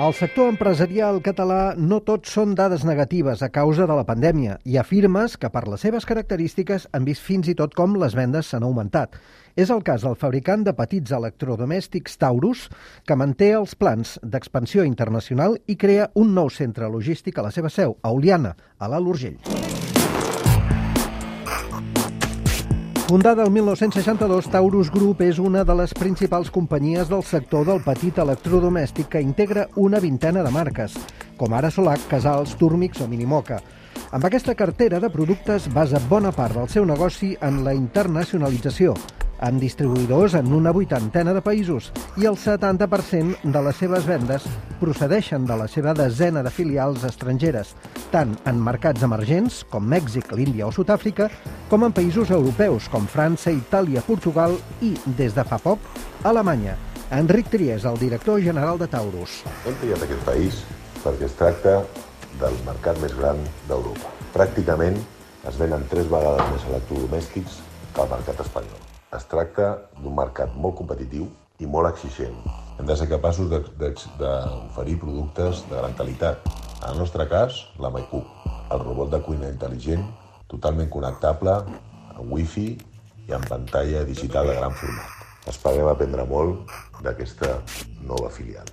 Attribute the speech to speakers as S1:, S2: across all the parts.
S1: Al sector empresarial català no tot són dades negatives a causa de la pandèmia. Hi ha firmes que, per les seves característiques, han vist fins i tot com les vendes s'han augmentat. És el cas del fabricant de petits electrodomèstics Taurus, que manté els plans d'expansió internacional i crea un nou centre logístic a la seva seu, a Oliana, a l'Alt Urgell. Fundada el 1962, Taurus Group és una de les principals companyies del sector del petit electrodomèstic que integra una vintena de marques, com ara Solac, Casals, Turmix o Minimoca. Amb aquesta cartera de productes basa bona part del seu negoci en la internacionalització, amb distribuïdors en una vuitantena de països i el 70% de les seves vendes procedeixen de la seva desena de filials estrangeres, tant en mercats emergents com Mèxic, l'Índia o Sud-àfrica, com en països europeus com França, Itàlia, Portugal i, des de fa poc, Alemanya. Enric Triés, el director general de Taurus.
S2: Hem triat aquest país perquè es tracta del mercat més gran d'Europa. Pràcticament es venen tres vegades més electrodomèstics que el mercat espanyol. Es tracta d'un mercat molt competitiu i molt exigent. Hem de ser capaços d'oferir productes de gran qualitat. En el nostre cas, la MyCook, el robot de cuina intel·ligent, totalment connectable, amb wifi i amb pantalla digital de gran format. Esperem aprendre molt d'aquesta nova filial.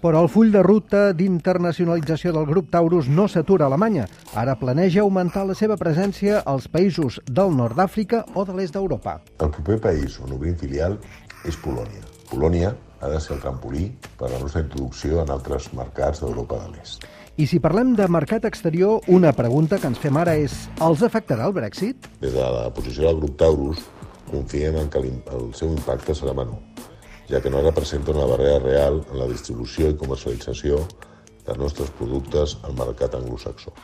S1: Però el full de ruta d'internacionalització del grup Taurus no s'atura a Alemanya. Ara planeja augmentar la seva presència als països del nord d'Àfrica o de l'est d'Europa.
S2: El proper país on obrim filial és Polònia. Polònia ha de ser el trampolí per la nostra introducció en altres mercats d'Europa de l'Est.
S1: I si parlem de mercat exterior, una pregunta que ens fem ara és els afectarà el Brexit?
S2: Des de la posició del grup Taurus confiem en que el seu impacte serà menor ja que no representa una barrera real en la distribució i comercialització dels nostres productes al mercat anglosaxó.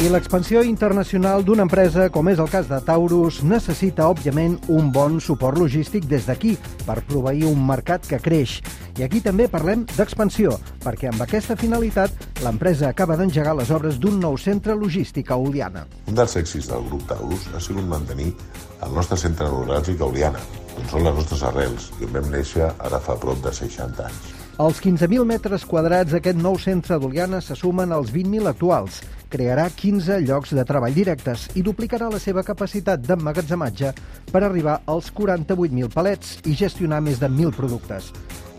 S1: I l'expansió internacional d'una empresa, com és el cas de Taurus, necessita, òbviament, un bon suport logístic des d'aquí per proveir un mercat que creix. I aquí també parlem d'expansió, perquè amb aquesta finalitat l'empresa acaba d'engegar les obres d'un nou centre logístic a Oliana.
S2: Un dels èxits del grup Taurus ha sigut mantenir el nostre centre neuràlgic a Oliana, on són les nostres arrels, i on vam néixer ara fa prop de 60 anys.
S1: Als 15.000 metres quadrats d'aquest nou centre d'Oliana se sumen els 20.000 actuals. Crearà 15 llocs de treball directes i duplicarà la seva capacitat d'emmagatzematge per arribar als 48.000 palets i gestionar més de 1.000 productes.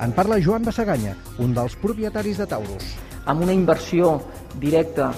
S1: En parla Joan Bassaganya, un dels propietaris de Taurus.
S3: Amb una inversió directa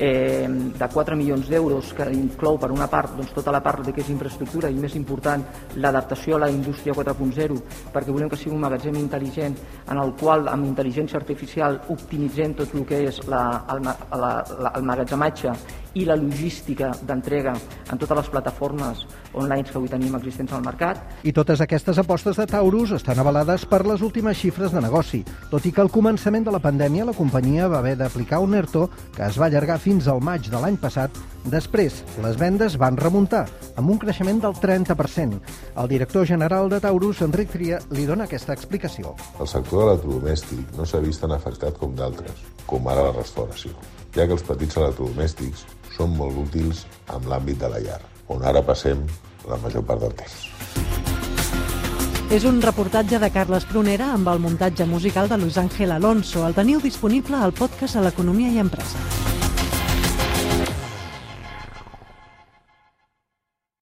S3: eh, de 4 milions d'euros que inclou per una part doncs, tota la part de que és infraestructura i més important l'adaptació a la indústria 4.0 perquè volem que sigui un magatzem intel·ligent en el qual amb intel·ligència artificial optimitzem tot el que és la, el, la, la, el magatzematge i la logística d'entrega en totes les plataformes online que avui tenim existents al mercat.
S1: I totes aquestes apostes de Taurus estan avalades per les últimes xifres de negoci, tot i que al començament de la pandèmia la companyia va haver d'aplicar un ERTO que es va allargar fins al maig de l'any passat. Després, les vendes van remuntar, amb un creixement del 30%. El director general de Taurus, Enric Tria, li dona aquesta explicació.
S2: El sector de l'electrodomèstic no s'ha vist tan afectat com d'altres, com ara la restauració, ja que els petits electrodomèstics són molt útils en l'àmbit de la llar, on ara passem la major part del temps.
S4: És un reportatge de Carles Prunera amb el muntatge musical de Luis Ángel Alonso. El teniu disponible al podcast a l'Economia i Empresa.